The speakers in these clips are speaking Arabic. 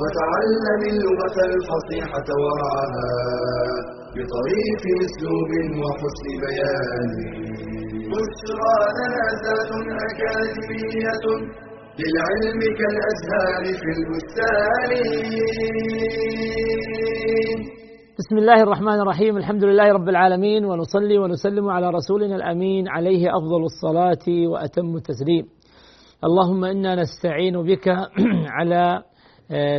وتعلم اللغة الفصيحة ورعاها بطريف أسلوب وحسن بيان. بشرى لنا ذات أكاديمية للعلم كالأزهار في البستان. بسم الله الرحمن الرحيم. الحمد لله رب العالمين ونصلي ونسلم على رسولنا الأمين عليه أفضل الصلاة وأتم التسليم. اللهم إنا نستعين بك على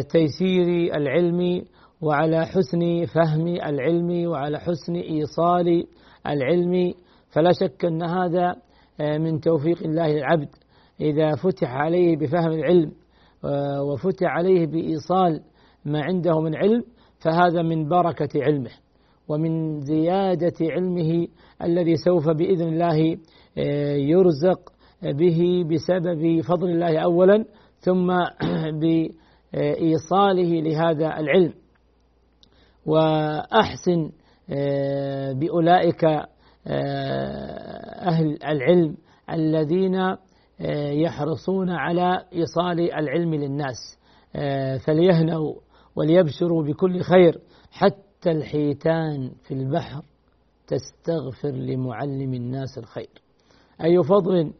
تيسير العلم وعلى حسن فهم العلم وعلى حسن إيصال العلم فلا شك أن هذا من توفيق الله للعبد إذا فتح عليه بفهم العلم وفتح عليه بإيصال ما عنده من علم فهذا من بركة علمه ومن زيادة علمه الذي سوف بإذن الله يرزق به بسبب فضل الله أولا ثم بإيصاله لهذا العلم. وأحسن بأولئك أهل العلم الذين يحرصون على إيصال العلم للناس. فليهنوا وليبشروا بكل خير حتى الحيتان في البحر تستغفر لمعلم الناس الخير. أي فضل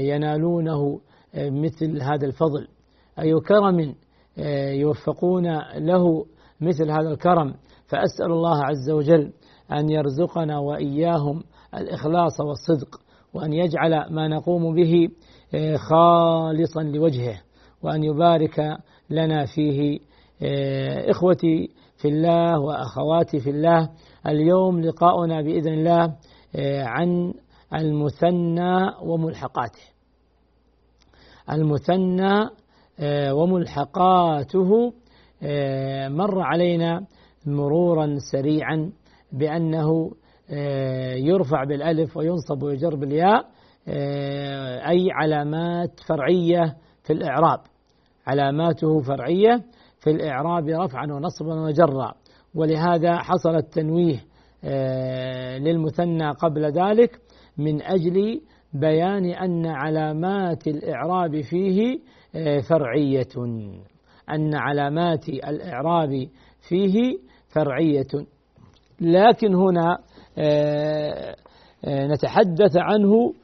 ينالونه مثل هذا الفضل. أي كرم يوفقون له مثل هذا الكرم. فأسأل الله عز وجل أن يرزقنا وإياهم الإخلاص والصدق وأن يجعل ما نقوم به خالصا لوجهه وأن يبارك لنا فيه. إخوتي في الله وأخواتي في الله اليوم لقاؤنا بإذن الله عن المثنى وملحقاته. المثنى وملحقاته مر علينا مرورا سريعا بأنه يرفع بالألف وينصب ويجر بالياء أي علامات فرعية في الإعراب. علاماته فرعية في الإعراب رفعا ونصبا وجرا. ولهذا حصل التنويه للمثنى قبل ذلك من أجل بيان أن علامات الإعراب فيه فرعية. أن علامات الإعراب فيه فرعية. لكن هنا نتحدث عنه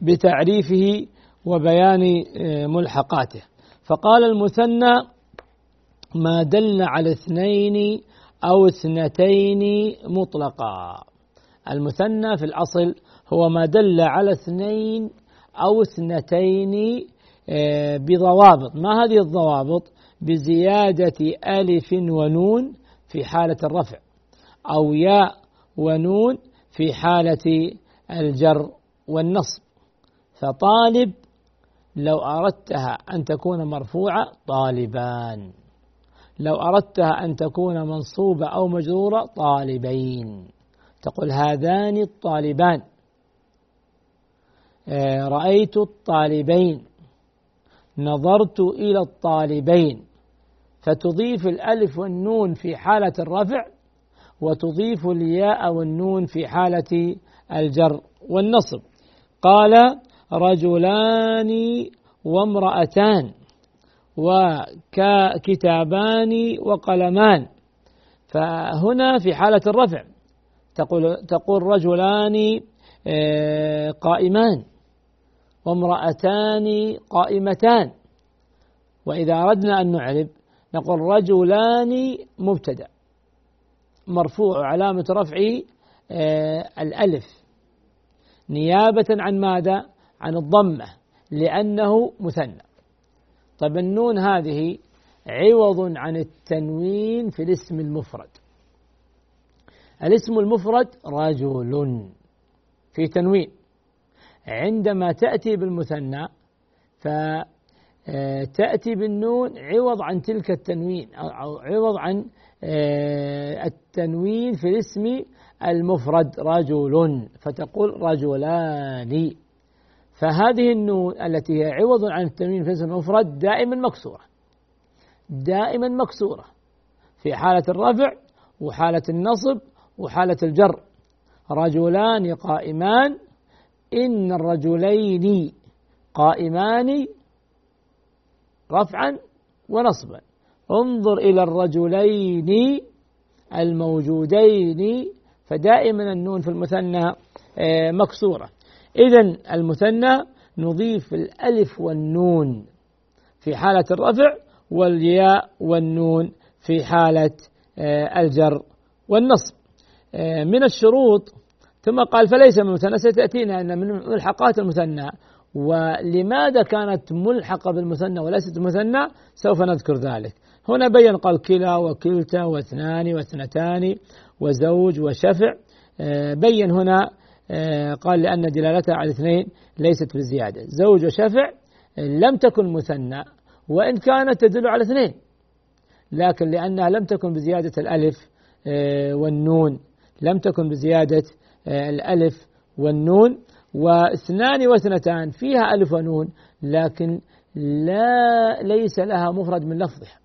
بتعريفه وبيان ملحقاته. فقال المثنى ما دل على اثنين أو اثنتين مطلقا. المثنى في الأصل هو ما دل على اثنين أو اثنتين بضوابط. ما هذه الضوابط؟ بزيادة ألف ونون في حالة الرفع أو ياء ونون في حالة الجر والنصب. فطالب لو أردتها أن تكون مرفوعة طالبان. لو أردتها أن تكون منصوبة أو مجرورة طالبين. تقول هذان الطالبان. رأيت الطالبين. نظرت إلى الطالبين. فتضيف الألف والنون في حالة الرفع وتضيف الياء والنون في حالة الجر والنصب. قال رجلان وامرأتان وكتابان وقلمان. فهنا في حالة الرفع تقول تقول رجلان قائمان. وامرأتان قائمتان. وإذا أردنا أن نعرب نقول رجلان مبتدأ. مرفوع علامة رفعه الألف. نيابة عن ماذا؟ عن الضمة لأنه مثنى. طيب النون هذه عوض عن التنوين في الاسم المفرد. الاسم المفرد رجل في تنوين. عندما تأتي بالمثنى آه، تأتي بالنون عوض عن تلك التنوين أو عوض عن آه، التنوين في الاسم المفرد رجل فتقول رجلان. فهذه النون التي هي عوض عن التنوين في الاسم المفرد دائما مكسورة دائما مكسورة في حالة الرفع وحالة النصب وحالة الجر. رجلان قائمان إن الرجلين قائمان رفعا ونصبا. انظر إلى الرجلين الموجودين فدائما النون في المثنى آه، مكسورة. إذا المثنى نضيف الألف والنون في حالة الرفع والياء والنون في حالة آه، الجر والنصب. آه، من الشروط ثم قال فليس من المثنى ستأتينا أن من ملحقات المثنى. ولماذا كانت ملحقة بالمثنى وليست المثنى سوف نذكر ذلك. هنا بين قال كلا وكلتا واثنان واثنتان وزوج وشفع. آه، بين هنا آه، قال لأن دلالتها على الاثنين ليست بزيادة. زوج وشفع لم تكن مثنى وإن كانت تدل على اثنين. لكن لأنها لم تكن بزيادة الألف آه، والنون لم تكن بزيادة الألف والنون. واثنان واثنتان فيها ألف ونون لكن لا ليس لها مفرد من لفظها.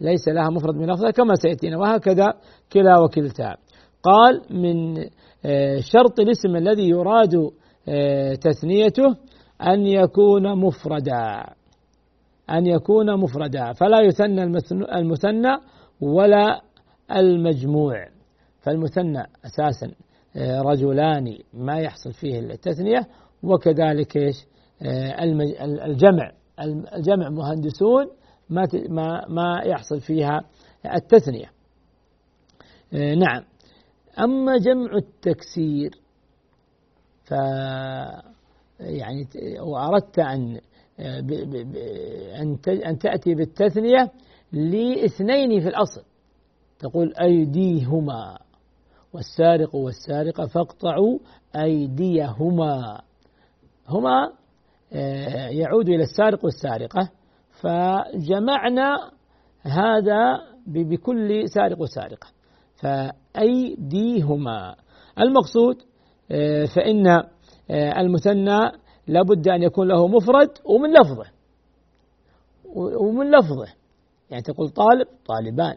ليس لها مفرد من لفظها كما سيأتينا. وهكذا كلا وكلتا. قال من آه، شرط الاسم الذي يراد آه، تثنيته أن يكون مفردا. أن يكون مفردا. فلا يثنى المثنى ولا المجموع. فالمثنى أساسا. آه، رجلان ما يحصل فيه التثنية وكذلك إيش؟ الجمع الجمع مهندسون ما ما ما يحصل فيها التثنية. آه، نعم. أما جمع التكسير ف يعني وأردت أن آه، أن تأتي بالتثنية لاثنين في الأصل. تقول أيديهما. والسارق والسارقة فاقطعوا أيديهما. هما آه، يعود إلى السارق والسارقة فجمعنا هذا بكل سارق وسارقة فأيديهما. المقصود آه، فإن آه، المثنى لابد أن يكون له مفرد ومن لفظه ومن لفظه. يعني تقول طالب طالبان.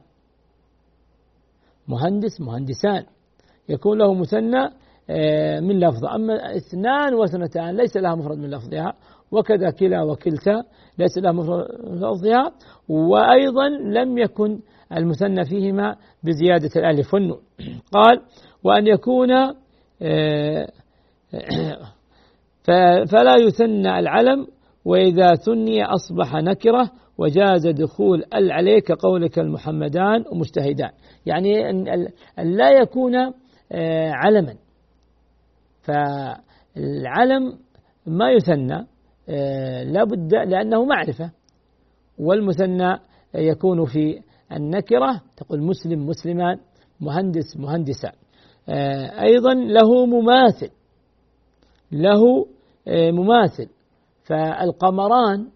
مهندس مهندسان. يكون له مثنى آه، من لفظه أما اثنان واثنتان ليس لها مفرد من لفظها وكذا كلا وكلتا ليس لها مفرد من لفظها وأيضا لم يكن المثنى فيهما بزيادة الألف والنون. قال وأن يكون آه، فلا يثنى العلم وإذا ثني أصبح نكرة وجاز دخول ال عليه كقولك المحمدان ومجتهدان يعني أن لا يكون علما. فالعلم ما يثنى آه، لابد لأنه معرفة. والمثنى يكون في النكرة تقول مسلم مسلمان مهندس مهندسان آه، أيضا له مماثل له آه، مماثل. فالقمران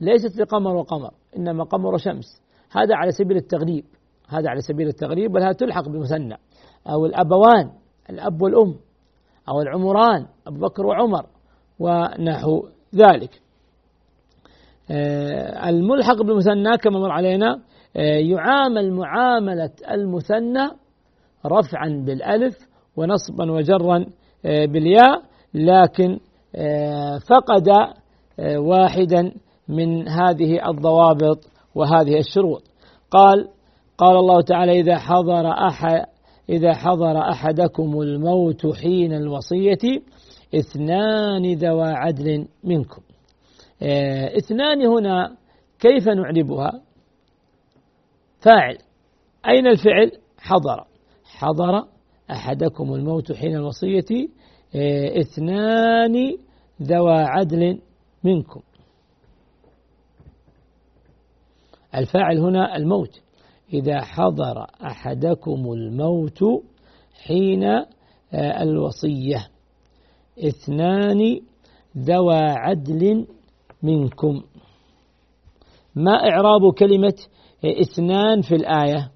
ليست لقمر وقمر إنما قمر وشمس هذا على سبيل التغريب هذا على سبيل التغريب بل تلحق بمثنى. أو الأبوان الأب والأم أو العمران أبو بكر وعمر ونحو ذلك. آه، الملحق بالمثنى كما مر علينا آه، يعامل معاملة المثنى رفعا بالألف ونصبا وجرا آه، بالياء لكن فقد واحدا من هذه الضوابط وهذه الشروط. قال قال الله تعالى إذا حضر أحد إذا حضر أحدكم الموت حين الوصية اثنان ذوى عدل منكم. آه، اثنان هنا كيف نعربها؟ فاعل. أين الفعل؟ حضر. حضر أحدكم الموت حين الوصية آه، اثنان ذوى عدل منكم. الفاعل هنا الموت. إذا حضر أحدكم الموت حين آه، الوصية. اثنان ذوى عدل منكم. ما إعراب كلمة اثنان في الآية؟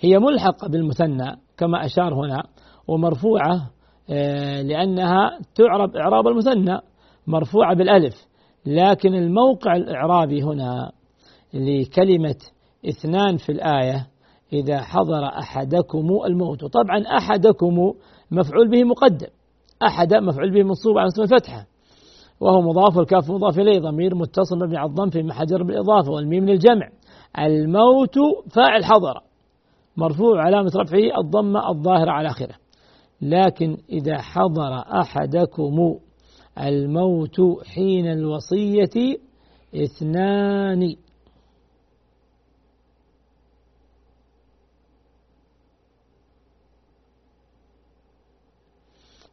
هي ملحقة بالمثنى كما أشار هنا ومرفوعة آه، لأنها تعرب إعراب المثنى. مرفوعة بالألف. لكن الموقع الإعرابي هنا لكلمة اثنان في الآية إذا حضر أحدكم الموت. طبعا أحدكم مفعول به مقدم. أحد مفعول به منصوب على اسم الفتحة. وهو مضاف والكاف مضاف إليه. ضمير متصل مبني على الضم في محجر بالإضافة والميم للجمع. الموت فاعل حضر. مرفوع علامة رفعه. الضمة الظاهرة على آخره. لكن إذا حضر أحدكم الموت حين الوصية اثنان.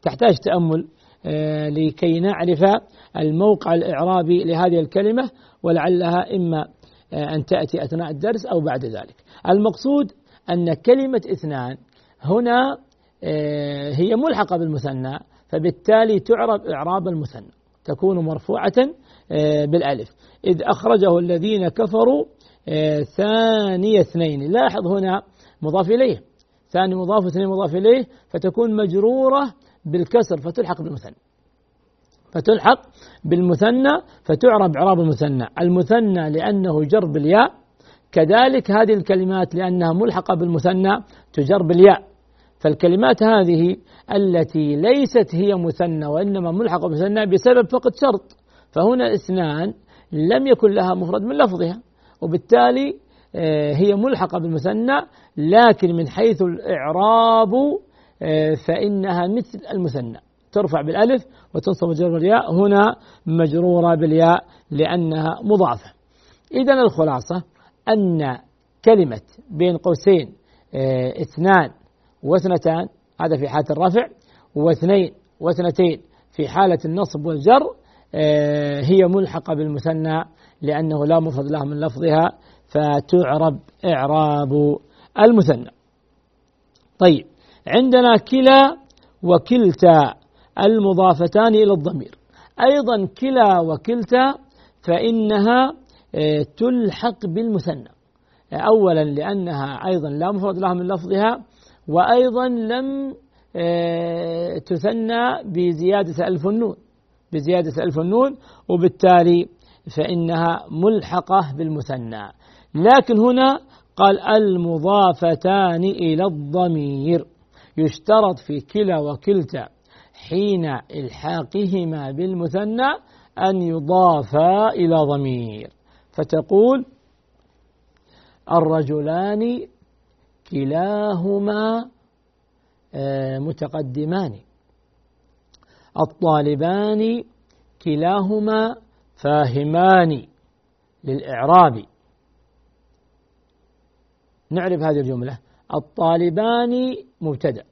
تحتاج تأمل آه، لكي نعرف الموقع الإعرابي لهذه الكلمة ولعلها إما آه، أن تأتي أثناء الدرس أو بعد ذلك. المقصود أن كلمة اثنان هنا آه، هي ملحقة بالمثنى. فبالتالي تعرب إعراب المثنى تكون مرفوعة بالألف. إذ أخرجه الذين كفروا ثاني اثنين. لاحظ هنا مضاف إليه. ثاني مضاف اثنين مضاف إليه فتكون مجرورة بالكسر فتلحق بالمثنى. فتلحق بالمثنى فتعرب إعراب المثنى. المثنى لأنه جر بالياء. كذلك هذه الكلمات لأنها ملحقة بالمثنى تجر بالياء. فالكلمات هذه التي ليست هي مثنى وإنما ملحقة بالمثنى بسبب فقد شرط فهنا اثنان لم يكن لها مفرد من لفظها وبالتالي آه، هي ملحقة بالمثنى لكن من حيث الإعراب آه، فإنها مثل المثنى. ترفع بالألف وتنصب مجرور بالياء هنا مجرورة بالياء لأنها مضافة. إذا الخلاصة أن كلمة بين قوسين آه، اثنان واثنتان هذا في حالة الرفع. واثنين واثنتين في حالة النصب والجر آه، هي ملحقة بالمثنى لأنه لا مفرد لها من لفظها فتعرب إعراب المثنى. طيب عندنا كلا وكلتا المضافتان إلى الضمير. أيضا كلا وكلتا فإنها آه، تلحق بالمثنى. أولا لأنها أيضا لا مفرد لها من لفظها وأيضا لم آه، تثنى بزيادة ألف النون. بزيادة ألف النون وبالتالي فإنها ملحقة بالمثنى. لكن هنا قال المضافتان إلى الضمير. يشترط في كلا وكلتا حين إلحاقهما بالمثنى أن يضافا إلى ضمير. فتقول الرجلان كلاهما آه، متقدمان. الطالبان كلاهما فاهمان للإعراب. نعرف هذه الجملة. الطالبان مبتدأ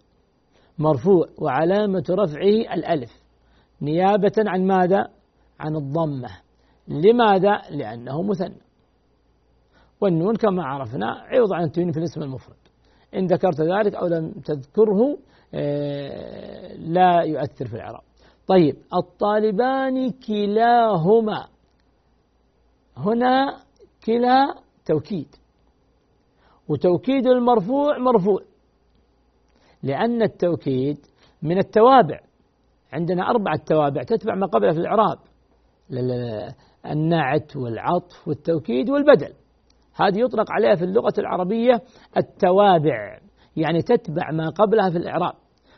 مرفوع وعلامة رفعه الألف. نيابة عن ماذا؟ عن الضمة. لماذا؟ لأنه مثنى. والنون كما عرفنا عوض عن التنوين في الاسم المفرد. إن ذكرت ذلك أو لم تذكره آه، لا يؤثر في الإعراب. طيب الطالبان كلاهما. هنا كلا توكيد. وتوكيد المرفوع مرفوع. لأن التوكيد من التوابع. عندنا أربعة توابع تتبع ما قبلها في الإعراب. النعت والعطف والتوكيد والبدل. هذه يطلق عليها في اللغة العربية التوابع يعني تتبع ما قبلها في الإعراب.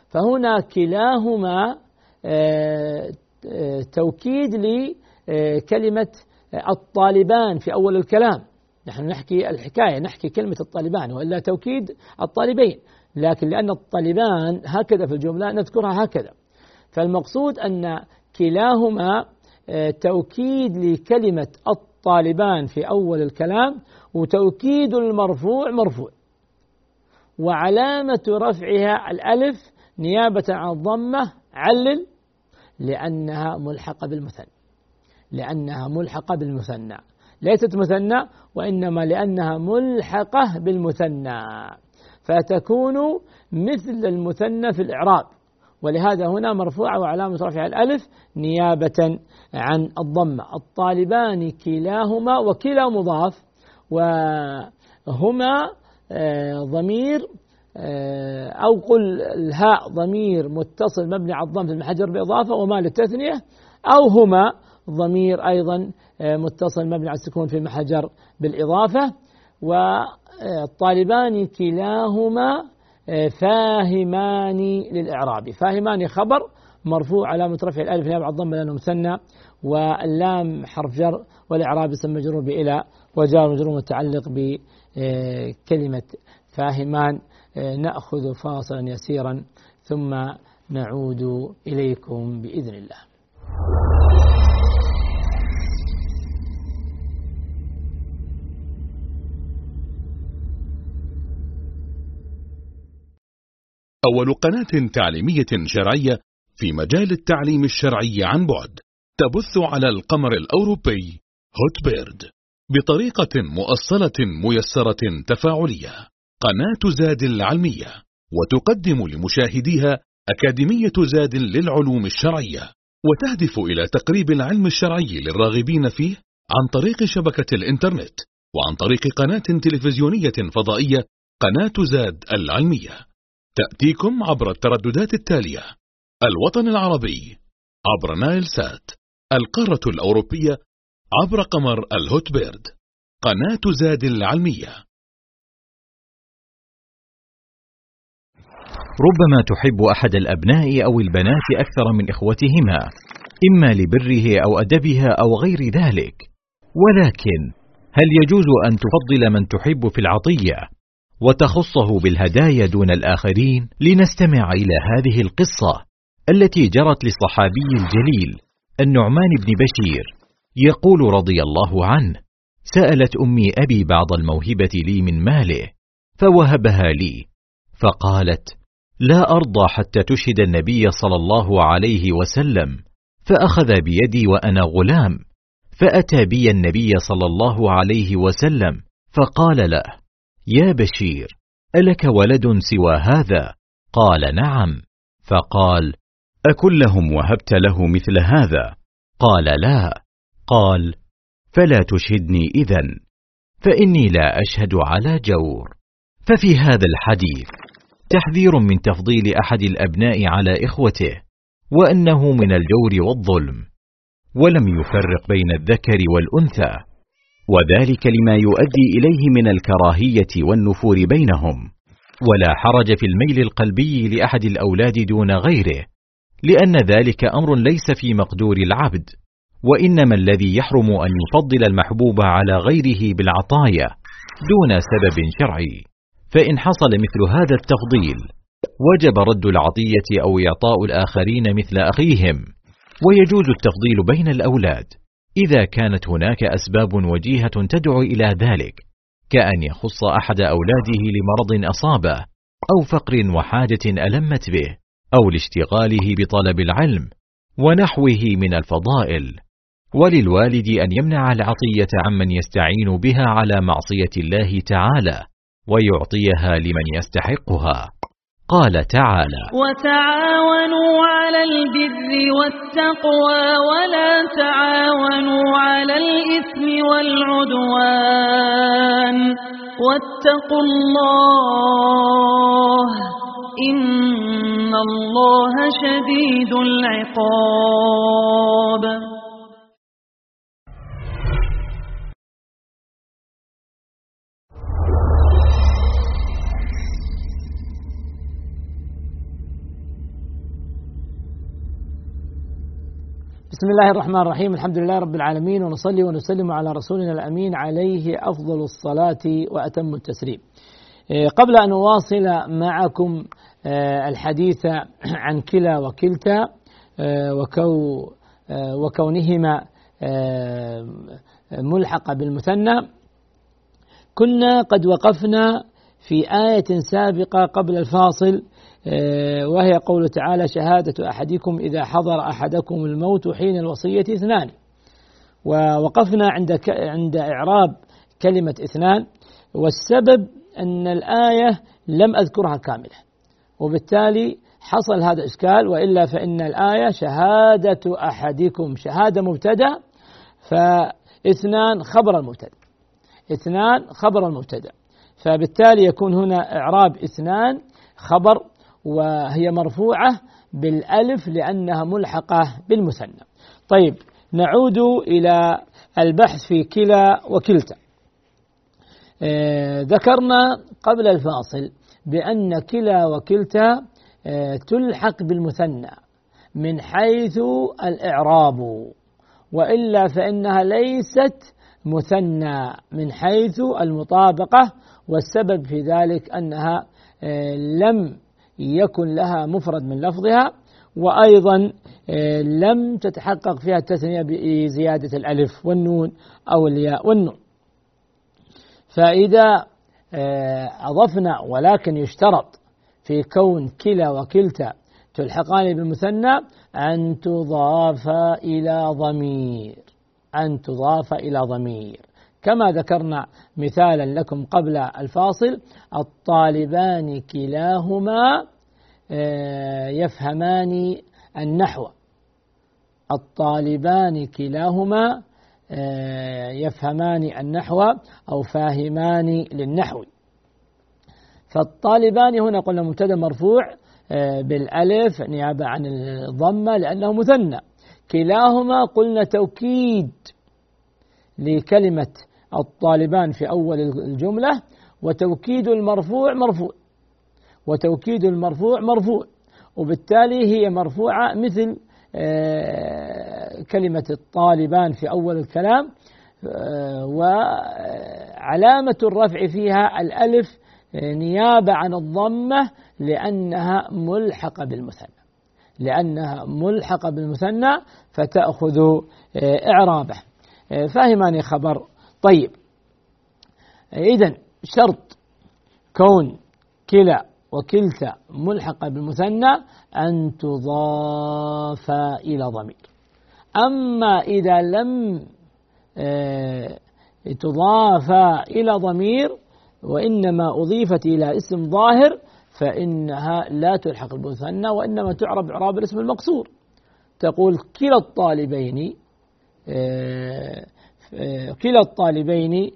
فهنا كلاهما آه، آه، توكيد لكلمة الطالبان في أول الكلام. نحن نحكي الحكاية نحكي كلمة الطالبان وإلا توكيد الطالبين. لكن لأن الطالبان هكذا في الجملة نذكرها هكذا. فالمقصود أن كلاهما آه، توكيد لكلمة الطالبان في أول الكلام وتوكيد المرفوع مرفوع. وعلامة رفعها الألف نيابة عن الضمة علل لأنها ملحقة بالمثنى. لأنها ملحقة بالمثنى. ليست مثنى وإنما لأنها ملحقة بالمثنى. فتكون مثل المثنى في الإعراب. ولهذا هنا مرفوعة وعلامة رفع الألف نيابة عن الضمة الطالبان كلاهما وكلا مضاف وهما آه، ضمير آه، أو قل الهاء ضمير متصل مبني على الضم في المحجر بإضافة وما للتثنية أو هما ضمير أيضا آه، متصل مبني على السكون في محجر بالإضافة. والطالبان كلاهما فاهمان للإعراب. فاهمان خبر مرفوع علامة رفع الألف نيابة عن الضم لأنه مثنى واللام حرف جر والإعراب اسم مجرور بإلى وجار مجرور متعلق بكلمة فاهمان. نأخذ فاصلا يسيرا ثم نعود إليكم بإذن الله. أول قناة تعليمية شرعية في مجال التعليم الشرعي عن بعد تبث على القمر الأوروبي هوت بيرد بطريقة مؤصلة ميسرة تفاعلية. قناة زاد العلمية وتقدم لمشاهديها أكاديمية زاد للعلوم الشرعية وتهدف إلى تقريب العلم الشرعي للراغبين فيه عن طريق شبكة الإنترنت وعن طريق قناة تلفزيونية فضائية قناة زاد العلمية. تأتيكم عبر الترددات التالية. الوطن العربي عبر نايل سات. القارة الأوروبية عبر قمر الهوت بيرد. قناة زاد العلمية. ربما تحب أحد الأبناء أو البنات أكثر من إخوتهما إما لبره أو أدبها أو غير ذلك. ولكن هل يجوز أن تفضل من تحب في العطية؟ وتخصه بالهدايا دون الآخرين لنستمع إلى هذه القصة التي جرت للصحابي الجليل النعمان بن بشير يقول رضي الله عنه سألت أمي أبي بعض الموهبة لي من ماله فوهبها لي فقالت لا أرضى حتى تشهد النبي صلى الله عليه وسلم فأخذ بيدي وأنا غلام فأتى بي النبي صلى الله عليه وسلم فقال له يا بشير ألك ولد سوى هذا؟ قال نعم. فقال أكلهم وهبت له مثل هذا؟ قال لا. قال فلا تشهدني إذا فإني لا أشهد على جور. ففي هذا الحديث تحذير من تفضيل أحد الأبناء على إخوته وأنه من الجور والظلم ولم يفرق بين الذكر والأنثى. وذلك لما يؤدي إليه من الكراهية والنفور بينهم. ولا حرج في الميل القلبي لأحد الأولاد دون غيره لأن ذلك أمر ليس في مقدور العبد وإنما الذي يحرم أن يفضل المحبوب على غيره بالعطايا دون سبب شرعي. فإن حصل مثل هذا التفضيل وجب رد العطية أو إعطاء الآخرين مثل أخيهم ويجوز التفضيل بين الأولاد. إذا كانت هناك أسباب وجيهة تدعو إلى ذلك كأن يخص أحد أولاده لمرض أصابه أو فقر وحاجة ألمت به أو لاشتغاله بطلب العلم ونحوه من الفضائل. وللوالد أن يمنع العطية عمن يستعين بها على معصية الله تعالى ويعطيها لمن يستحقها. قال تعالى وتعاونوا على البر والتقوى ولا تعاونوا على الإثم والعدوان. واتقوا الله إن الله شديد العقاب. بسم الله الرحمن الرحيم. الحمد لله رب العالمين ونصلي ونسلم على رسولنا الأمين عليه أفضل الصلاة وأتم التسليم. إيه، قبل أن أواصل معكم إيه، الحديث عن كلا وكلتا إيه، وكو وكونهما ملحقة بالمثنى. كنا قد وقفنا في آية سابقة قبل الفاصل آه، وهي قول تعالى شهادة أحدكم إذا حضر أحدكم الموت حين الوصية اثنان. ووقفنا عند عند إعراب كلمة اثنان. والسبب أن الآية لم أذكرها كاملة. وبالتالي حصل هذا إشكال وإلا فإن الآية شهادة أحدكم شهادة مبتدأ فاثنان خبر المبتدأ. اثنان خبر المبتدأ. فبالتالي يكون هنا إعراب اثنان خبر وهي مرفوعة بالألف لأنها ملحقة بالمثنى. طيب نعود إلى البحث في كلا وكلتا. آه ذكرنا قبل الفاصل بأن كلا وكلتا آه تلحق بالمثنى من حيث الإعراب وإلا فإنها ليست مثنى من حيث المطابقة والسبب في ذلك أنها آه لم يكن لها مفرد من لفظها وأيضا لم تتحقق فيها التثنية بزيادة الألف والنون أو الياء والنون. فإذا أضفنا ولكن يشترط في كون كلا وكلتا تلحقان بالمثنى أن تضاف إلى ضمير. أن تضاف إلى ضمير. كما ذكرنا مثالا لكم قبل الفاصل الطالبان كلاهما يفهمان النحو. الطالبان كلاهما يفهمان النحو أو فاهمان للنحو. فالطالبان هنا قلنا مبتدا مرفوع بالألف نيابة عن الضمة لأنه مثنى. كلاهما قلنا توكيد لكلمة الطالبان في أول الجملة وتوكيد المرفوع مرفوع. وتوكيد المرفوع مرفوع. وبالتالي هي مرفوعة مثل كلمة الطالبان في أول الكلام وعلامة الرفع فيها الألف نيابة عن الضمة لأنها ملحقة بالمثنى. لأنها ملحقة بالمثنى فتأخذ إعرابه. فهماني خبر. طيب. إذا شرط كون كلا وكلتا ملحقة بالمثنى أن تضاف إلى ضمير. أما إذا لم تضاف إلى ضمير وإنما أضيفت إلى اسم ظاهر فإنها لا تلحق بالمثنى وإنما تعرب إعراب الاسم المقصور. تقول كلا الطالبين كلا الطالبين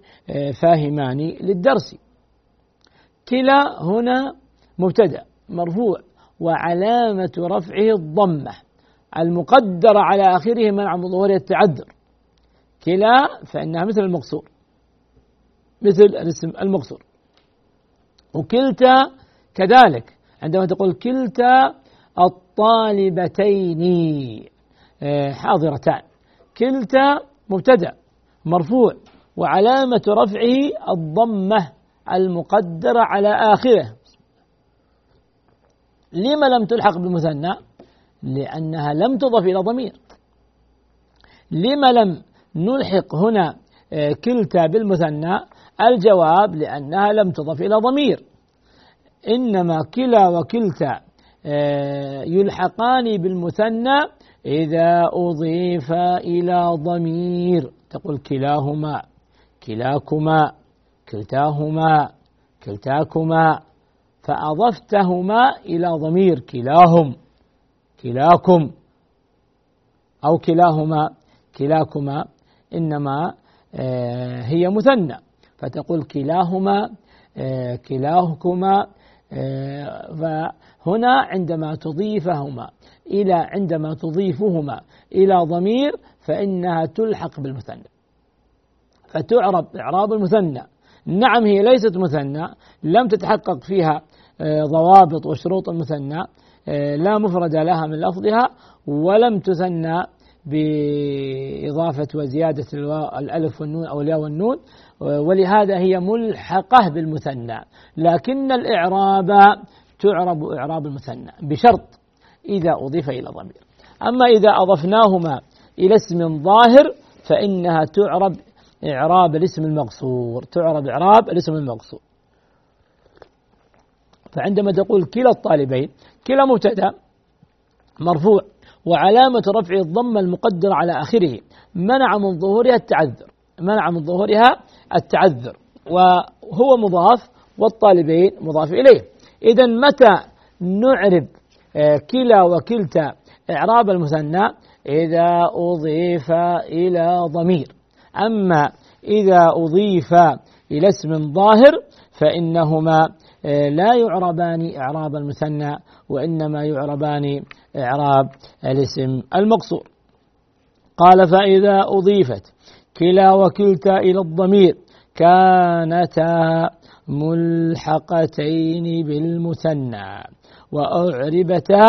فاهمان للدرس. كلا هنا مبتدأ مرفوع وعلامة رفعه الضمة المقدرة على آخره منع من ظهور التعذر. كلا فإنها مثل المقصور مثل الاسم المقصور. وكلتا كذلك عندما تقول كلتا الطالبتين حاضرتان. كلتا مبتدأ. مرفوع وعلامة رفعه الضمة المقدرة على آخره. لما لم تلحق بالمثنى لأنها لم تضف إلى ضمير. لما لم نلحق هنا كلتا بالمثنى؟ الجواب لأنها لم تضف إلى ضمير. إنما كلا وكلتا يلحقان بالمثنى إذا أضيف إلى ضمير. تقول كلاهما كلاكما كلتاهما كلتاكما فأضفتهما إلى ضمير كلاهم كلاكم أو كلاهما كلاكما إنما هي مثنى. فتقول كلاهما كلاهكما فهنا عندما تضيفهما إلى عندما تضيفهما إلى ضمير فإنها تلحق بالمثنى. فتعرب إعراب المثنى. نعم هي ليست مثنى لم تتحقق فيها ضوابط وشروط المثنى لا مفرد لها من لفظها ولم تثنى بإضافة وزيادة الألف والنون أو الياء والنون ولهذا هي ملحقة بالمثنى. لكن الإعراب تعرب إعراب المثنى بشرط إذا أضيف إلى ضمير. أما إذا أضفناهما إلى اسم ظاهر فإنها تعرب إعراب الاسم المقصور تعرب إعراب الاسم المقصور. فعندما تقول كلا الطالبين كلا مبتدأ مرفوع وعلامة رفع الضمة المقدرة على آخره منع من ظهورها التعذر منع من ظهورها التعذر وهو مضاف والطالبين مضاف إليه. إذا متى نعرب آه، كلا وكلتا إعراب المثنى؟ إذا أضيف إلى ضمير. أما إذا أضيف إلى اسم ظاهر فإنهما آه، لا يعربان إعراب المثنى وإنما يعربان إعراب الاسم المقصور. قال فإذا أضيفت كلا وكلتا إلى الضمير كانتا ملحقتين بالمثنى. وأعربتا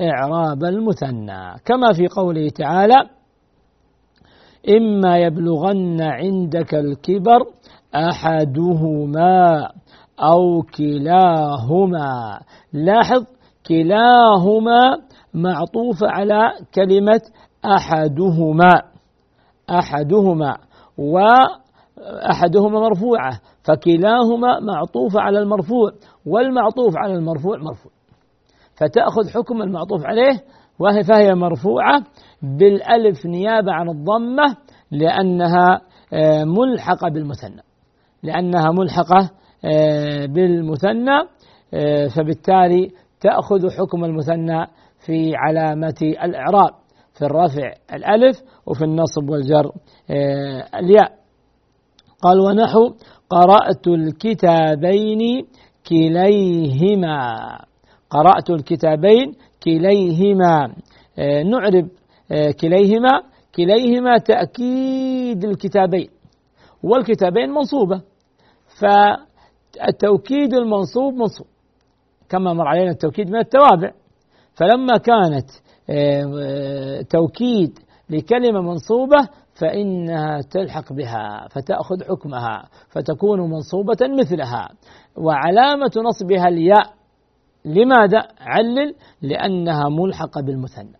إعراب المثنى. كما في قوله تعالى إما يبلغن عندك الكبر أحدهما أو كلاهما. لاحظ كلاهما معطوف على كلمة أحدهما أحدهما وأحدهما مرفوعة فكلاهما معطوف على المرفوع والمعطوف على المرفوع مرفوع. فتأخذ حكم المعطوف عليه وهي فهي مرفوعة بالألف نيابة عن الضمة لأنها آه، ملحقة بالمثنى. لأنها ملحقة آه، بالمثنى آه، فبالتالي تأخذ حكم المثنى في علامة الإعراب في الرفع الألف وفي النصب والجر الياء. قال ونحو قرأت الكتابين كليهما قرأت الكتابين كليهما. آه، نعرب آه، كليهما كليهما تأكيد الكتابين. والكتابين منصوبة فالتوكيد المنصوب منصوب. كما مر علينا التوكيد من التوابع. فلما كانت آه، توكيد لكلمة منصوبة فإنها تلحق بها فتأخذ حكمها فتكون منصوبة مثلها. وعلامة نصبها الياء لماذا؟ علل لأنها ملحقة بالمثنى.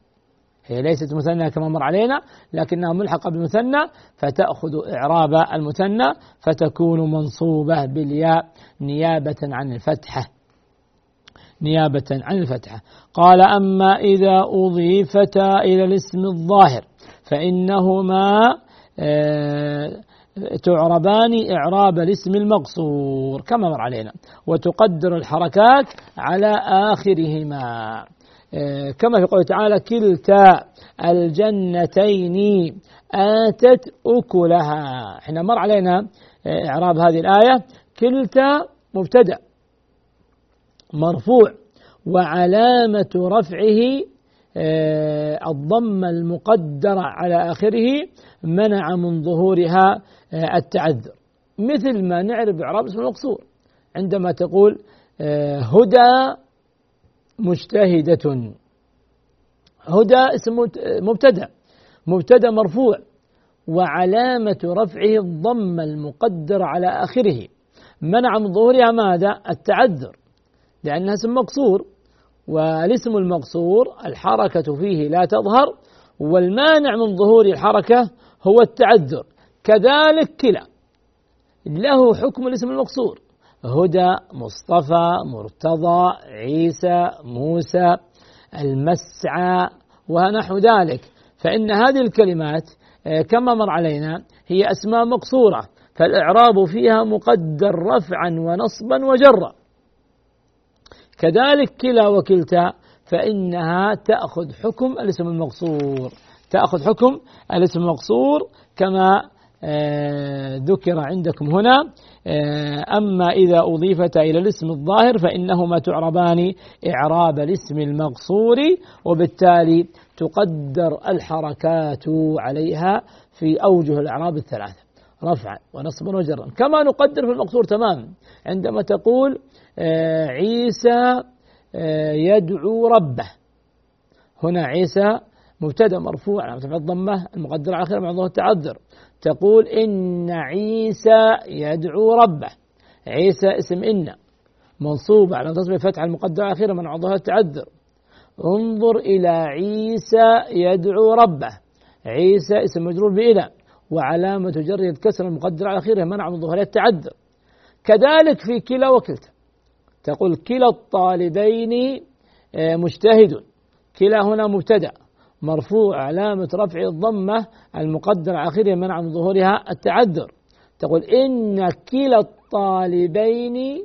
هي ليست مثنى كما مر علينا لكنها ملحقة بالمثنى فتأخذ إعراب المثنى فتكون منصوبة بالياء نيابة عن الفتحة. نيابة عن الفتحة. قال أما إذا أضيفتا إلى الاسم الظاهر فإنهما آه، تعربان إعراب الاسم المقصور كما مر علينا. وتقدر الحركات على آخرهما. آه، كما في قوله تعالى كلتا الجنتين آتت أكلها. إحنا مر علينا آه، إعراب هذه الآية كلتا مبتدأ مرفوع. وعلامة رفعه آه، الضمة المقدرة على آخره منع من ظهورها آه، التعذر. مثل ما نعرف إعراب اسم المقصور. عندما تقول آه، هدى مجتهدة. هدى اسم مبتدأ. مبتدأ مرفوع. وعلامة رفعه الضمة المقدرة على آخره. منع من ظهورها ماذا؟ التعذر. لأنها اسم مقصور. والاسم المقصور الحركة فيه لا تظهر. والمانع من ظهور الحركة هو التعذر. كذلك كلا. له حكم الاسم المقصور. هدى مصطفى مرتضى عيسى موسى المسعى ونحو ذلك. فإن هذه الكلمات آه، كما مر علينا هي أسماء مقصورة. فالإعراب فيها مقدر رفعا ونصبا وجرا. كذلك كلا وكلتا فإنها تأخذ حكم الاسم المقصور. تأخذ حكم الاسم المقصور كما آه، ذكر عندكم هنا. آه، أما إذا أضيفت إلى الاسم الظاهر فإنهما تعربان إعراب الاسم المقصور وبالتالي تقدر الحركات عليها في أوجه الإعراب الثلاثة رفعا ونصبا وجرا. كما نقدر في المقصور تماما عندما تقول آه، عيسى يدعو ربه. هنا عيسى مبتدا مرفوع على مرتفع الضمة المقدر على اخره مع التعذر. تقول إن عيسى يدعو ربه. عيسى اسم إن. منصوب على تصبح فتح المقدر على اخره من ظهور التعذر. انظر إلى عيسى يدعو ربه. عيسى اسم مجرور بإلى. وعلامة جر الكسر المقدر على آخره منع من ظهور التعذر. كذلك في كلا وكلتا. تقول كلا الطالبين آه، مجتهد كلا هنا مبتدأ. مرفوع علامة رفع الضمة المقدر على آخره منع من ظهورها التعذر. تقول إن كلا الطالبين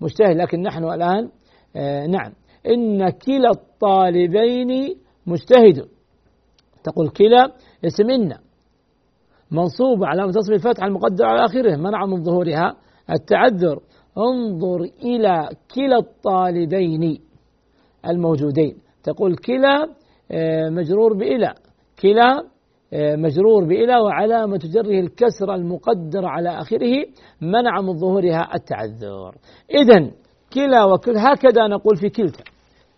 مجتهد لكن نحن الآن آه، نعم. إن كلا الطالبين مجتهد. تقول كلا اسم إن. منصوب على تصف الفتح المقدر على آخره منع من ظهورها التعذر. انظر إلى كلا الطالبين الموجودين. تقول كلا مجرور بإلى كلا آه، مجرور بإلى وعلامة جره الكسر المقدر على آخره منع من ظهورها التعذر. إذا كلا وكل هكذا نقول في كلتا.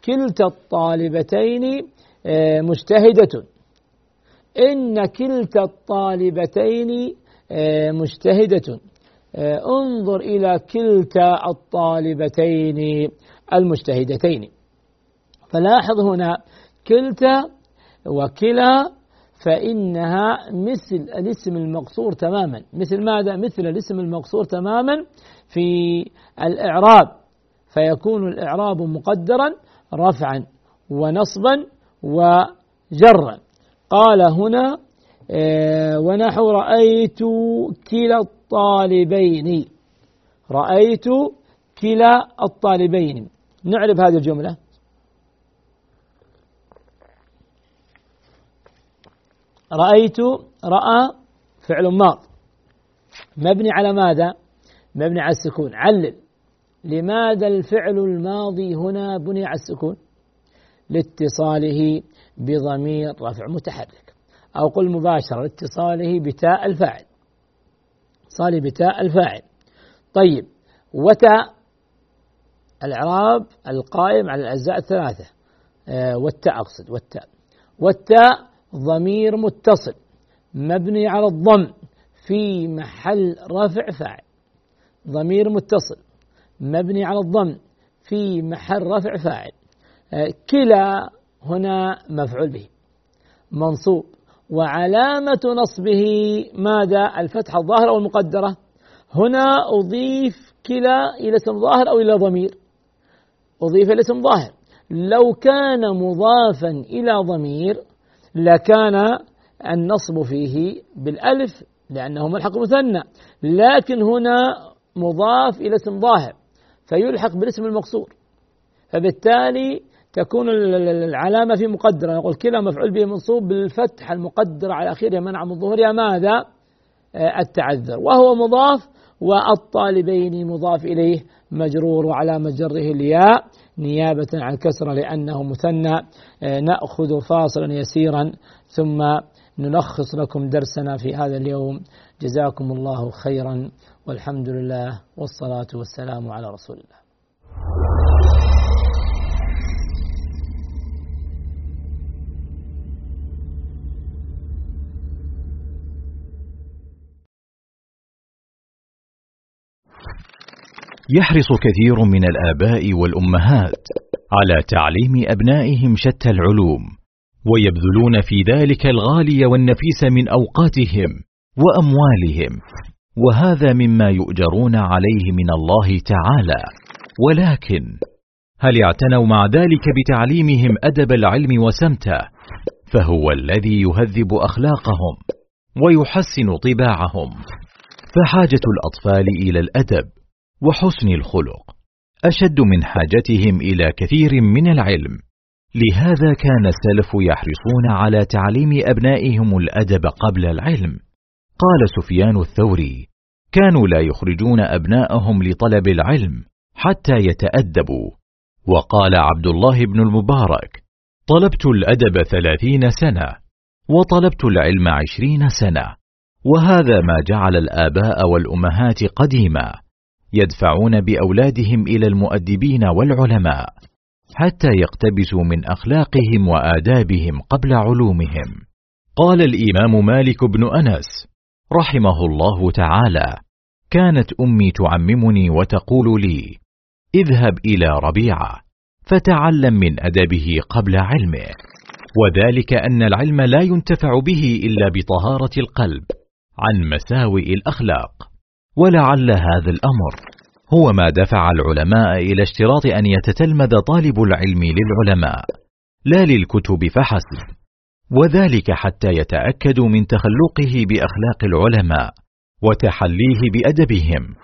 كلتا الطالبتين آه، مجتهدة إن كلتا الطالبتين مجتهدة انظر إلى كلتا الطالبتين المجتهدتين. فلاحظ هنا كلتا وكلا فإنها مثل الاسم المقصور تماما. مثل ماذا؟ مثل الاسم المقصور تماما في الإعراب. فيكون الإعراب مقدرا رفعا ونصبا وجرا. قال هنا آه، ونحو رأيت كلا الطالبين. رأيت كلا الطالبين. نعرف هذه الجملة. رأيت رأى فعل ماض. مبني على ماذا؟ مبني على السكون. علل. لماذا الفعل الماضي هنا بني على السكون؟ لاتصاله بضمير رفع متحرك. أو قل مباشرة لاتصاله بتاء الفاعل. صالي بتاء الفاعل. طيب. وتاء الإعراب القائم على الأجزاء الثلاثة. آه والتاء أقصد. والتاء. والتاء ضمير متصل مبني على الضم في محل رفع فاعل. ضمير متصل مبني على الضم في محل رفع فاعل. آه، كلا هنا مفعول به. منصوب. وعلامة نصبه ماذا؟ الفتحة الظاهرة أو المقدرة. هنا أضيف كلا إلى اسم ظاهر أو إلى ضمير. أضيف إلى اسم ظاهر. لو كان مضافا إلى ضمير لكان النصب فيه بالألف لأنه ملحق مثنى. لكن هنا مضاف إلى اسم ظاهر فيلحق بالاسم المقصور. فبالتالي تكون العلامة في مقدرة. نقول كلا مفعول به منصوب بالفتح المقدر على آخره منع من ظهورها ماذا؟ آه، التعذر. وهو مضاف والطالبين مضاف إليه مجرور وعلى مجره الياء. نيابة عن الكسرة لأنه مثنى آه، نأخذ فاصلا يسيرا ثم نلخص لكم درسنا في هذا اليوم. جزاكم الله خيرا والحمد لله والصلاة والسلام على رسول الله. يحرص كثير من الآباء والأمهات على تعليم أبنائهم شتى العلوم ويبذلون في ذلك الغالي والنفيس من أوقاتهم وأموالهم وهذا مما يؤجرون عليه من الله تعالى. ولكن هل اعتنوا مع ذلك بتعليمهم أدب العلم وسمته؟ فهو الذي يهذب أخلاقهم ويحسن طباعهم. فحاجة الأطفال إلى الأدب وحسن الخلق أشد من حاجتهم إلى كثير من العلم. لهذا كان السلف يحرصون على تعليم أبنائهم الأدب قبل العلم. قال سفيان الثوري كانوا لا يخرجون أبناءهم لطلب العلم حتى يتأدبوا. وقال عبد الله بن المبارك طلبت الأدب ثلاثين سنة وطلبت العلم عشرين سنة وهذا ما جعل الآباء والأمهات قديما. يدفعون بأولادهم إلى المؤدبين والعلماء حتى يقتبسوا من أخلاقهم وآدابهم قبل علومهم. قال الإمام مالك بن أنس رحمه الله تعالى كانت أمي تعممني وتقول لي اذهب إلى ربيعة فتعلم من أدبه قبل علمه وذلك أن العلم لا ينتفع به إلا بطهارة القلب عن مساوئ الأخلاق. ولعل هذا الأمر هو ما دفع العلماء إلى اشتراط أن يتتلمذ طالب العلم للعلماء لا للكتب فحسب وذلك حتى يتاكدوا من تخلقه بأخلاق العلماء وتحليه بأدبهم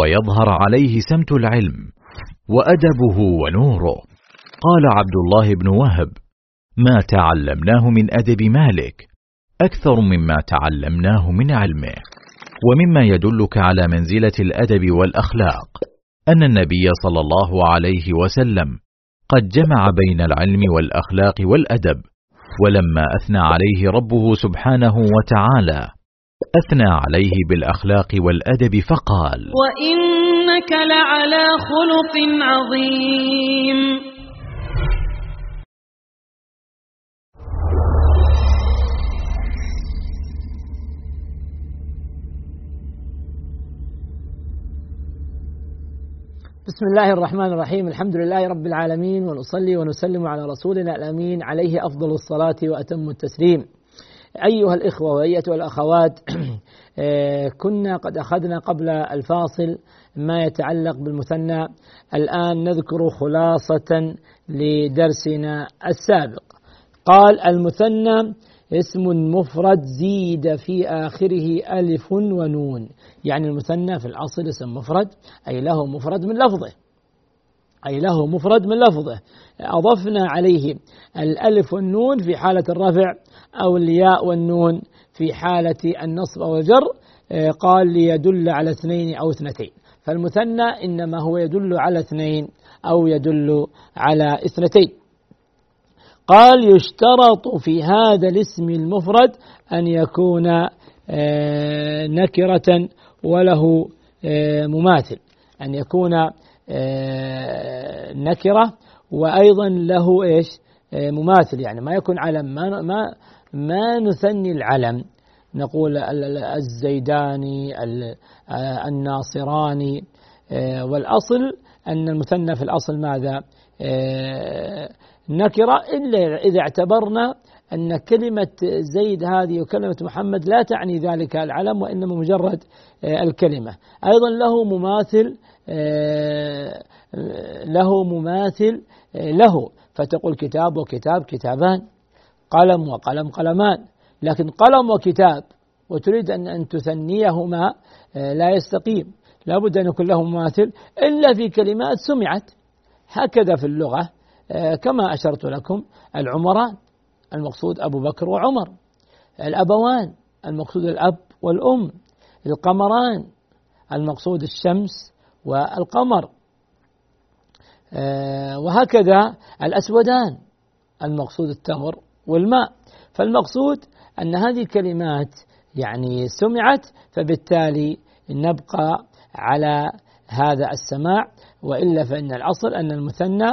ويظهر عليه سمت العلم وأدبه ونوره. قال عبد الله بن وهب ما تعلمناه من أدب مالك أكثر مما تعلمناه من علمه. ومما يدلك على منزلة الأدب والأخلاق أن النبي صلى الله عليه وسلم قد جمع بين العلم والأخلاق والأدب ولما أثنى عليه ربه سبحانه وتعالى أثنى عليه بالأخلاق والأدب فقال وإنك لعلى خلق عظيم. بسم الله الرحمن الرحيم الحمد لله رب العالمين ونصلي ونسلم على رسولنا الامين عليه افضل الصلاه واتم التسليم. ايها الاخوه وايتها الاخوات كنا قد اخذنا قبل الفاصل ما يتعلق بالمثنى الان نذكر خلاصه لدرسنا السابق. قال المثنى اسم مفرد زيد في آخره ألف ونون. يعني المثنى في الأصل اسم مفرد أي له مفرد من لفظه. أي له مفرد من لفظه. أضفنا عليه الألف والنون في حالة الرفع أو الياء والنون في حالة النصب أو الجر قال ليدل على اثنين أو اثنتين. فالمثنى إنما هو يدل على اثنين أو يدل على اثنتين. قال يشترط في هذا الاسم المفرد أن يكون آه، نكرة وله آه، مماثل. أن يكون آه، نكرة وأيضا له إيش؟ مماثل. يعني ما يكون علم. ما ما ما نثني العلم. نقول الزيداني الناصراني والأصل أن المثنى في الأصل ماذا؟ نكرة إلا إذا اعتبرنا أن كلمة زيد هذه وكلمة محمد لا تعني ذلك العلم وإنما مجرد آه، الكلمة. أيضا له مماثل آه، له مماثل آه، له. فتقول كتاب وكتاب كتابان قلم وقلم قلمان. لكن قلم وكتاب وتريد أن أن تثنيهما لا يستقيم. لابد أن يكون له مماثل. إلا في كلمات سمعت. هكذا في اللغة. كما أشرت لكم العمران المقصود أبو بكر وعمر الأبوان المقصود الأب والأم القمران المقصود الشمس والقمر آه، وهكذا الأسودان المقصود التمر والماء. فالمقصود أن هذه الكلمات يعني سمعت فبالتالي نبقى على هذا السماع وإلا فإن الأصل أن المثنى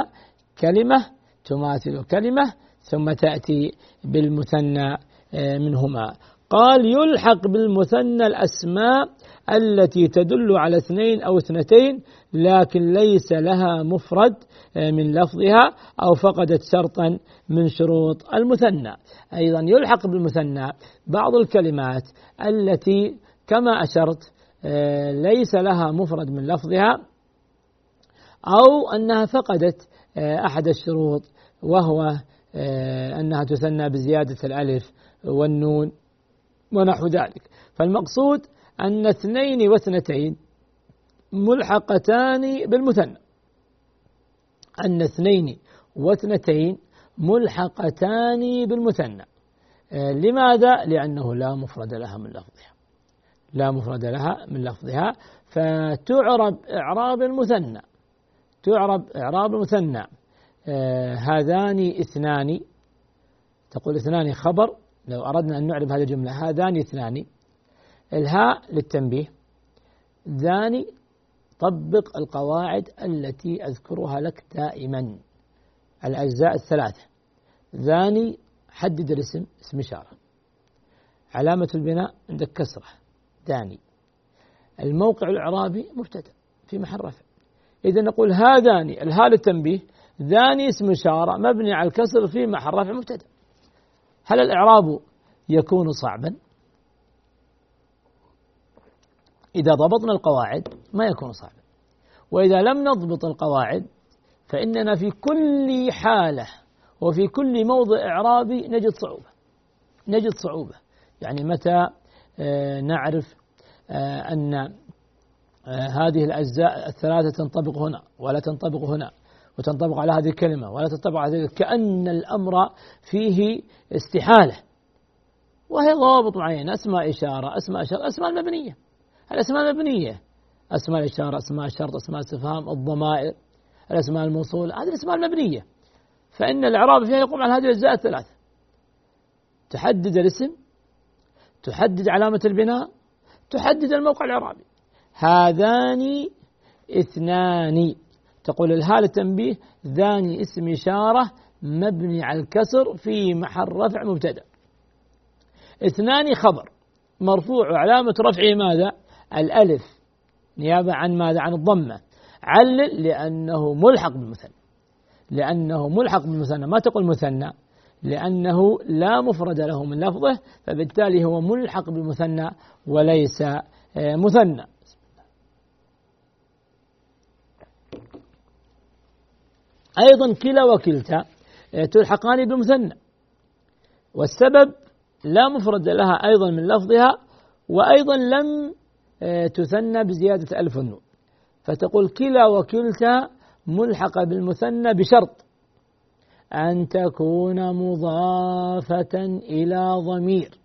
كلمة تماثل كلمة ثم تأتي بالمثنى آه، منهما. قال يلحق بالمثنى الأسماء التي تدل على اثنين أو اثنتين لكن ليس لها مفرد آه، من لفظها أو فقدت شرطا من شروط المثنى. أيضا يلحق بالمثنى بعض الكلمات التي كما أشرت آه، ليس لها مفرد من لفظها أو أنها فقدت أحد الشروط وهو آه، أنها تثنى بزيادة الألف والنون ونحو ذلك. فالمقصود أن اثنين واثنتين ملحقتان بالمثنى. أن اثنين واثنتين ملحقتان بالمثنى. آه، لماذا؟ لأنه لا مفرد لها من لفظها. لا مفرد لها من لفظها فتعرب إعراب المثنى. تعرب إعراب المثنى. آه هذان اثنان تقول اثنان خبر. لو أردنا أن نعرب هذه الجملة. هذان اثنان الهاء للتنبيه. ذاني طبق القواعد التي أذكرها لك دائما. الأجزاء الثلاثة. ذاني حدد الاسم اسم إشارة. علامة البناء عندك كسرة. داني الموقع الإعرابي مبتدأ في محل رفع. إذا نقول هذان الهاء للتنبيه ذاني اسم إشارة مبني على الكسر في محل رفع مبتدأ. هل الإعراب يكون صعبا؟ إذا ضبطنا القواعد ما يكون صعبا. وإذا لم نضبط القواعد فإننا في كل حالة وفي كل موضع إعرابي نجد صعوبة. نجد صعوبة. يعني متى آه، نعرف آه، أن هذه الأجزاء الثلاثة تنطبق هنا ولا تنطبق هنا وتنطبق على هذه الكلمة ولا تنطبق على هذه كأن الأمر فيه استحالة. وهي ضوابط معينة أسماء إشارة أسماء إشارة أسماء المبنية الأسماء المبنية أسماء الإشارة أسماء الشرط أسماء الاستفهام الضمائر الأسماء الموصول هذه الأسماء المبنية. فإن الإعراب فيها يقوم على هذه الأجزاء الثلاثة. تحدد الاسم تحدد علامة البناء تحدد الموقع الإعرابي. هذان اثنان. تقول الهاء التنبيه ذاني اسم إشارة مبني على الكسر في محل رفع مبتدأ. اثنان خبر مرفوع وعلامة رفعه ماذا؟ الألف. نيابة عن ماذا؟ عن الضمة. علل لأنه ملحق بالمثنى. لأنه ملحق بالمثنى. ما تقول مثنى؟ لأنه لا مفرد له من لفظه فبالتالي هو ملحق بالمثنى وليس آه، مثنى. أيضا كلا وكلتا آه، تلحقان بالمثنى والسبب لا مفرد لها أيضا من لفظها وأيضا لم آه، تثنى بزيادة ألف النون. فتقول كلا وكلتا ملحقة بالمثنى بشرط أن تكون مضافة إلى ضمير.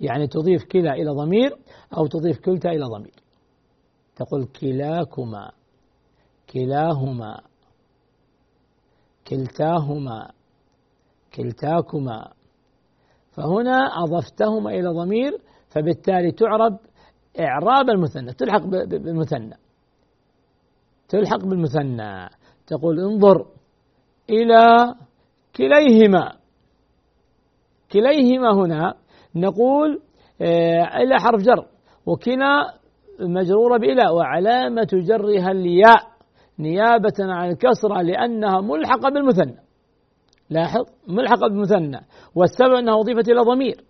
يعني تضيف كلا إلى ضمير أو تضيف كلتا إلى ضمير. تقول كلاكما كلاهما. كلتاهما كلتاكما. فهنا أضفتهما إلى ضمير فبالتالي تعرب إعراب المثنى تلحق بالمثنى. تلحق بالمثنى. تقول انظر إلى كليهما. كليهما هنا نقول آه، إلى حرف جر وكلا مجرورة بإلى وعلامة جرها الياء. نيابة عن الكسرة لأنها ملحقة بالمثنى. لاحظ ملحقة بالمثنى. والسبب أنها أضيفت إلى ضمير.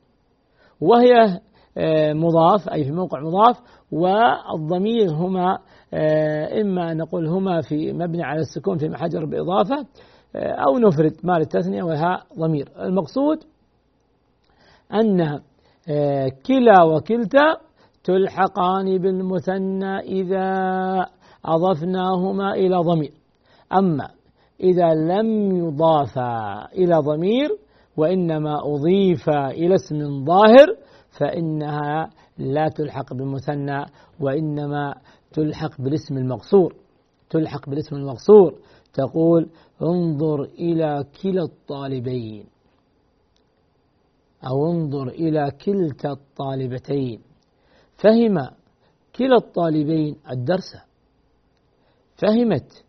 وهي آه، مضاف أي في موقع مضاف والضمير هما آه، إما أن نقول هما في مبني على السكون في محجر بإضافة آه، أو نفرد مال التثنية والهاء ضمير. المقصود أن كلا وكلتا تلحقان بالمثنى إذا أضفناهما إلى ضمير. أما إذا لم يضافا إلى ضمير وإنما أضيف إلى اسم ظاهر فإنها لا تلحق بالمثنى وإنما تلحق بالاسم المقصور. تلحق بالاسم المقصور تقول انظر إلى كلا الطالبين أو انظر إلى كلتا الطالبتين. فهم كلا الطالبين الدرس. فهمت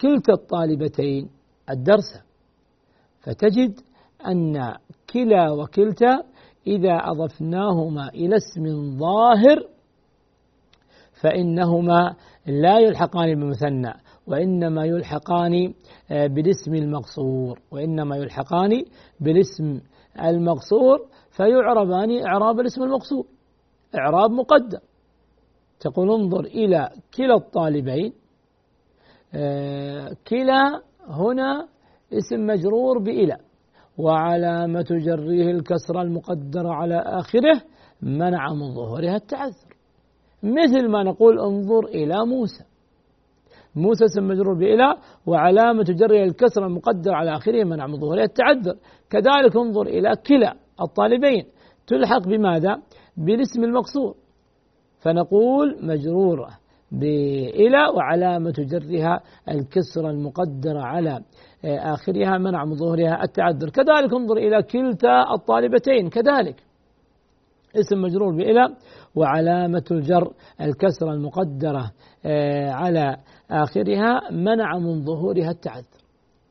كلتا الطالبتين الدرس فتجد أن كلا وكلتا إذا أضفناهما إلى اسم ظاهر فإنهما لا يلحقان بمثنى وإنما يلحقان آه، بالاسم المقصور وإنما يلحقان بالاسم المقصور فيعربان إعراب الاسم المقصور إعراب مقدم. تقول انظر إلى كلا الطالبين كلا هنا اسم مجرور بإلى. وعلامة جره الكسرة المقدرة على آخره منع من ظهورها التعذر. مثل ما نقول انظر إلى موسى. موسى اسم مجرور بإلى وعلامة جره الكسرة المقدرة على آخره منع من ظهورها التعذر. كذلك انظر إلى كلا الطالبين. تلحق بماذا؟ بالاسم المقصور. فنقول مجرورة. بإلى وعلامة جرها الكسرة المقدرة على آخرها منع من ظهورها التعذر. كذلك انظر إلى كلتا الطالبتين. كذلك اسم مجرور بإلى وعلامة الجر الكسرة المقدرة آه، على آخرها منع من ظهورها التعذر.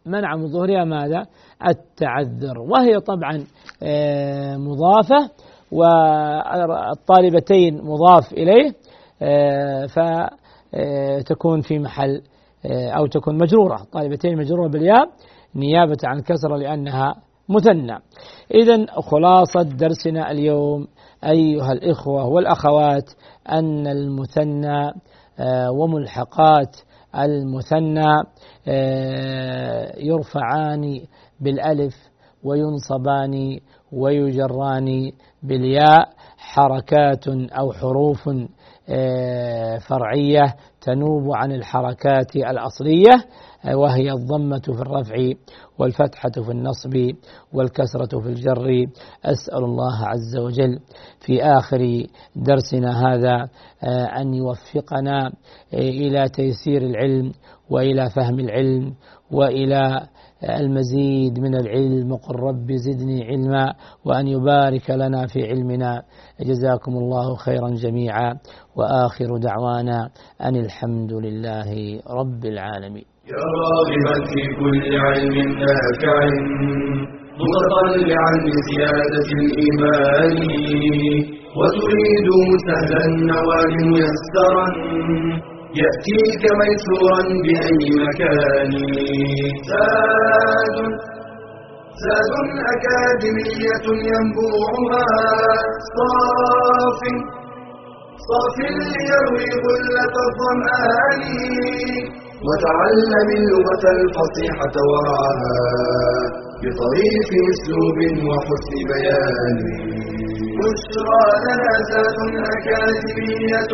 منع من ظهورها ماذا؟ التعذر. وهي طبعا آه، مضافة والطالبتين مضاف إليه. آه، فتكون في محل آه، أو تكون مجرورة. طالبتين مجرورة بالياء نيابة عن الكسرة لأنها مثنى. إذا خلاصة درسنا اليوم أيها الإخوة والأخوات أن المثنى آه، وملحقات المثنى يرفعان بالألف وينصبان ويجران بالياء. حركات أو حروف آه، فرعية تنوب عن الحركات الأصلية وهي الضمة في الرفع والفتحة في النصب والكسرة في الجر. أسأل الله عز وجل في آخر درسنا هذا آه، أن يوفقنا آه، إلى تيسير العلم وإلى فهم العلم وإلى المزيد من العلم وقل رب زدني علما وأن يبارك لنا في علمنا. جزاكم الله خيرا جميعا. وآخر دعوانا أن الحمد لله رب العالمين. يا راغبا في كل علم نافع متطلعا لزيادة الإيمان. وتريد سهلا النوال ميسرا يأتيك ميسورا بأي مكان. زاد زاد أكاديمية ينبوعها. صاف صاف ليروي غلة الظمآن. وتعلم اللغة الفصيحة ورعاها بطريق أسلوب وحسن بيان. بشرى لنا زاد أكاديمية